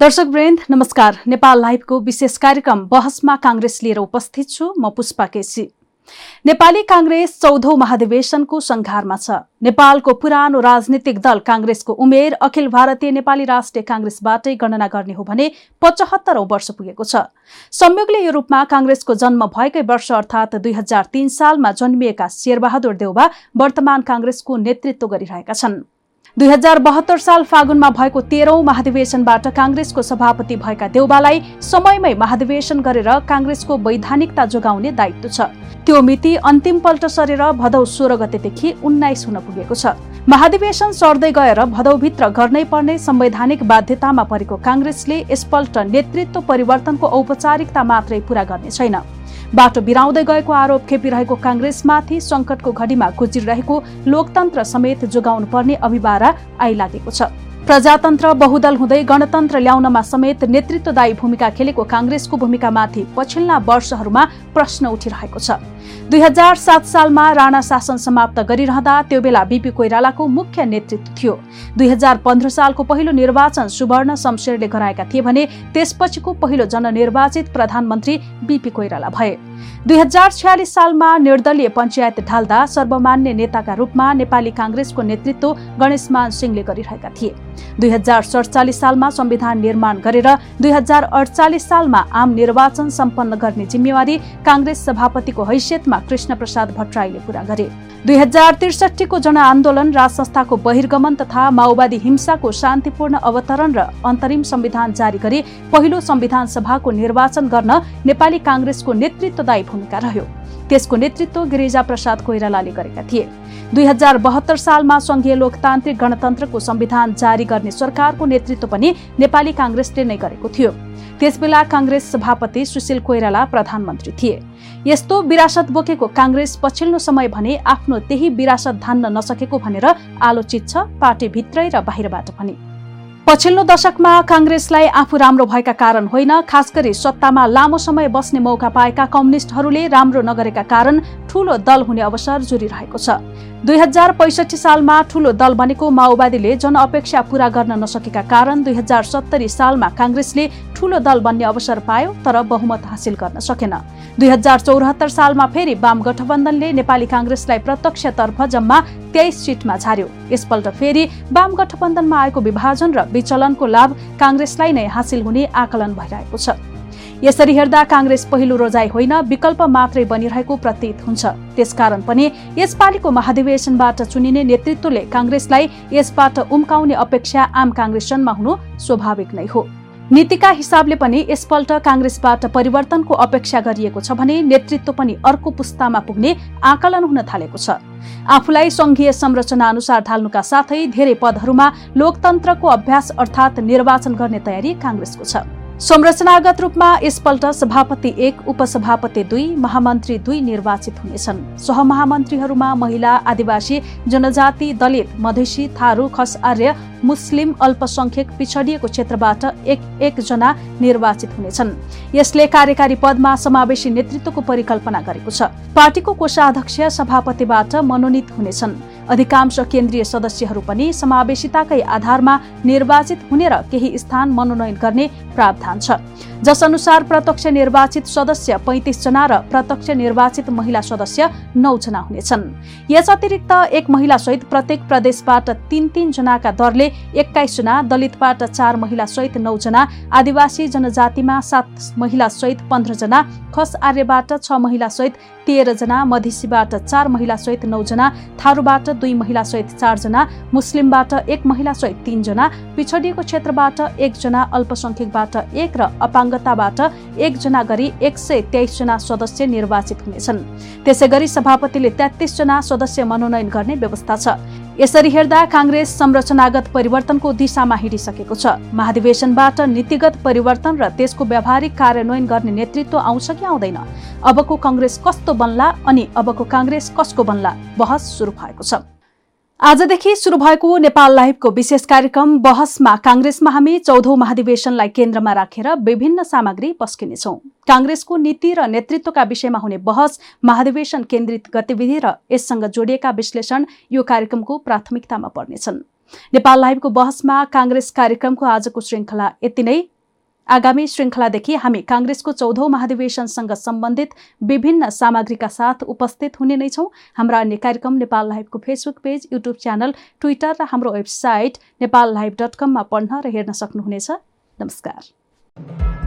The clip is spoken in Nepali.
दर्शक वृन्द नमस्कार। नेपाल लाइभको विशेष कार्यक्रम बहसमा काङ्ग्रेस लिएर उपस्थित छु म पुष्पा केसी। नेपाली काङ्ग्रेस चौधौं महाधिवेशनको संघारमा छ। नेपालको पुरानो राजनीतिक दल काङ्ग्रेसको उमेर अखिल भारतीय नेपाली राष्ट्रिय काङ्ग्रेसबाटै गणना गर्ने हो भने पचहत्तरौं वर्ष पुगेको छ। संयोगले रूपमा काङ्ग्रेसको जन्म भएकै वर्ष अर्थात् दुई हजार तीन सालमा जन्मिएका शेरबहादुर देउबा वर्तमान काङ्ग्रेसको नेतृत्व गरिरहेका छन्। दुई हजार बहत्तर साल फागुनमा भएको तेह्रौं महाधिवेशनबाट काङ्ग्रेसको सभापति भएका देउबालाई समयमै महाधिवेशन गरेर काङ्ग्रेसको वैधानिकता जोगाउने दायित्व छ। त्यो मिति अन्तिम पल्ट सरेर भदौ सोह्र गतेदेखि उन्नाइस हुन पुगेको छ। महाधिवेशन सर्दै गएर भदौभित्र गर्नै पर्ने संवैधानिक बाध्यतामा परेको काङ्ग्रेसले यसपल्ट नेतृत्व परिवर्तनको औपचारिकता मात्रै पूरा गर्ने छैन। बाटो बिराउँदै गएको आरोप खेपिरहेको काङ्ग्रेसमाथि संकटको घडीमा गुजिरहेको लोकतन्त्र समेत जोगाउनु पर्ने अभिवारा आइलागेको छ। प्रजातन्त्र बहुदल हुँदै गणतन्त्र ल्याउनमा समेत नेतृत्वदायी भूमिका खेलेको काङ्ग्रेसको भूमिकामाथि पछिल्ला वर्षहरूमा प्रश्न उठिरहेको छ। दुई हजार सात सालमा राणा शासन समाप्त गरिरहँदा त्यो बेला बिपी कोइरालाको मुख्य नेतृत्व थियो। दुई हजार पन्ध्र सालको पहिलो निर्वाचन सुवर्ण शमशेरले गराएका थिए भने त्यसपछिको पहिलो जननिर्वाचित प्रधानमन्त्री बिपी कोइराला भए। दुई हजार छयालिस सालमा निर्दलीय पञ्चायत ढाल्दा सर्वमान्य नेताका रूपमा नेपाली काङ्ग्रेसको नेतृत्व गणेशमान सिंहले गरिरहेका थिए। दुई हजार सडचालिस सालमा संविधान निर्माण गरेर दुई हजार अडचालिस सालमा आम निर्वाचन सम्पन्न गर्ने जिम्मेवारी काङ्ग्रेस सभापतिको हैसियतमा कृष्ण प्रसाद भट्टराईले पूरा गरे। दुई हजार त्रिसठीको जनआन्दोलन राज संस्थाको बहिर्गमन तथा माओवादी हिंसाको शान्तिपूर्ण अवतरण र अन्तरिम संविधान जारी गरी पहिलो संविधान सभाको निर्वाचन गर्न नेपाली काङ्ग्रेसको नेतृत्वदायी भूमिका रह्यो। त्यसको नेतृत्व गिरिजा प्रसाद कोइरालाले गरेका थिए। दुई हजार बहत्तर सालमा संघीय लोकतान्त्रिक गणतन्त्रको संविधान जारी गर्ने सरकारको नेतृत्व पनि नेपाली काङ्ग्रेसले नै गरेको थियो। त्यसबेला काङ्ग्रेस सभापति सुशील कोइराला प्रधानमन्त्री थिए। यस्तो विरासत बोकेको काङ्ग्रेस पछिल्लो समय भने आफ्नो त्यही विरासत धान्न नसकेको भनेर आलोचित छ पार्टीभित्रै र बाहिरबाट पनि। पछिल्लो दशकमा काङ्ग्रेसलाई आफू राम्रो भएका कारण होइन खास गरी सत्तामा लामो समय बस्ने मौका पाएका कम्युनिस्टहरूले राम्रो नगरेका कारण ठूलो दल हुने अवसर जुरिरहेको छ। दुई हजार पैसठी सालमा ठूलो दल बनेको माओवादीले जनअपेक्षा पूरा गर्न नसकेका कारण दुई हजार सत्तरी सालमा काङ्ग्रेसले ठूलो दल बन्ने अवसर पायो तर बहुमत हासिल गर्न सकेन। दुई हजार चौरात्तर सालमा फेरि वाम गठबन्धनले नेपाली काङ्ग्रेसलाई प्रत्यक्षतर्फ जम्मा तेइस सिटमा झार्यो यसपल्ट फेरि वाम गठबन्धनमा आएको विभाजन र विचलनको लाभ काङ्ग्रेसलाई नै हासिल हुने आकलन भइरहेको छ। यसरी हेर्दा काङ्ग्रेस पहिलो रोजाई होइन विकल्प मात्रै बनिरहेको प्रतीत हुन्छ। त्यसकारण पनि यसपालिको महाधिवेशनबाट चुनिने नेतृत्वले काङ्ग्रेसलाई यसबाट उम्काउने अपेक्षा आम काङ्ग्रेसनमा हुनु स्वाभाविक नै हो। नीतिका हिसाबले पनि यसपल्ट काङ्ग्रेसबाट परिवर्तनको अपेक्षा गरिएको छ भने नेतृत्व पनि अर्को पुस्तामा पुग्ने आकलन हुन थालेको छ। आफूलाई संघीय संरचना अनुसार ढाल्नुका साथै धेरै पदहरूमा लोकतन्त्रको अभ्यास अर्थात् निर्वाचन गर्ने तयारी काङ्ग्रेसको छ। संरचनागत रूपमा यसपल्ट सभापति एक उपसभापति दुई महामन्त्री दुई निर्वाचित हुनेछन्। सहमहामन्त्रीहरूमा महिला आदिवासी जनजाति दलित मधेसी थारू खस आर्य मुस्लिम अल्पसंख्यक पिछडिएको क्षेत्रबाट एक एकजना निर्वाचित हुनेछन्। यसले कार्यकारी पदमा समावेशी नेतृत्वको परिकल्पना गरेको छ। पार्टीको कोषाध्यक्ष सभापतिबाट मनोनित हुनेछन्। अधिकांश केन्द्रीय सदस्यहरू पनि समावेशिताकै आधारमा निर्वाचित हुने र केही स्थान मनोनयन गर्ने प्रावधान छ। जस अनुसार प्रत्यक्ष निर्वाचित सदस्य पैँतिस जना र प्रत्यक्ष निर्वाचित महिला सदस्य नौ जना हुनेछन्। यस अतिरिक्त एक महिला सहित प्रत्येक प्रदेशबाट तीन जनाका दरले एक्काइस जना दलितबाट चार महिला सहित नौ जना आदिवासी जनजातिमा सात महिला सहित पन्ध्र जना खस आर्यबाट छ महिला सहित तेह्र जना मधेसीबाट चार महिला सहित नौ जना थारूबाट दुई महिला सहित चारजना मुस्लिमबाट एक महिला सहित तीनजना पिछडिएको क्षेत्रबाट एकजना अल्पसंख्यकबाट एक र अपाङ्गताबाट एकजना गरी एक सय तेइसजना सदस्य निर्वाचित हुनेछन्। त्यसै गरी सभापतिले तेत्तिसजना सदस्य मनोनयन गर्ने व्यवस्था छ। यसरी हेर्दा काङ्ग्रेस संरचनागत परिवर्तनको दिशामा हिँडिसकेको छ। महाधिवेशनबाट नीतिगत परिवर्तन र त्यसको व्यावहारिक कार्यान्वयन गर्ने नेतृत्व आउँछ कि आउँदैन? अबको कङ्ग्रेस कस्तो बन्ला अनि अबको काङ्ग्रेस कसको बन्ला? बहस सुरु भएको छ। आजदेखि सुरु भएको नेपाल लाइभको विशेष कार्यक्रम बहसमा काङ्ग्रेसमा हामी चौधौं महाधिवेशनलाई केन्द्रमा राखेर विभिन्न सामग्री पस्किनेछौ। काङ्ग्रेसको नीति र नेतृत्वका विषयमा हुने बहस महाधिवेशन केन्द्रित गतिविधि र यससँग जोडिएका विश्लेषण यो कार्यक्रमको प्राथमिकतामा पर्नेछन्। नेपाल लाइभको बहसमा काङ्ग्रेस कार्यक्रमको आजको श्रृङ्खला यति नै। आगामी श्रृङ्खलादेखि हामी काङ्ग्रेसको चौधौँ महाधिवेशनसँग सम्बन्धित विभिन्न सामग्रीका साथ उपस्थित हुने नै छौँ। हाम्रा अन्य कार्यक्रम Nepal लाइभको Facebook page YouTube channel Twitter र हाम्रो वेबसाइट नेपाल लाइभ डट कममा पढ्न र हेर्न सक्नुहुनेछ। नमस्कार।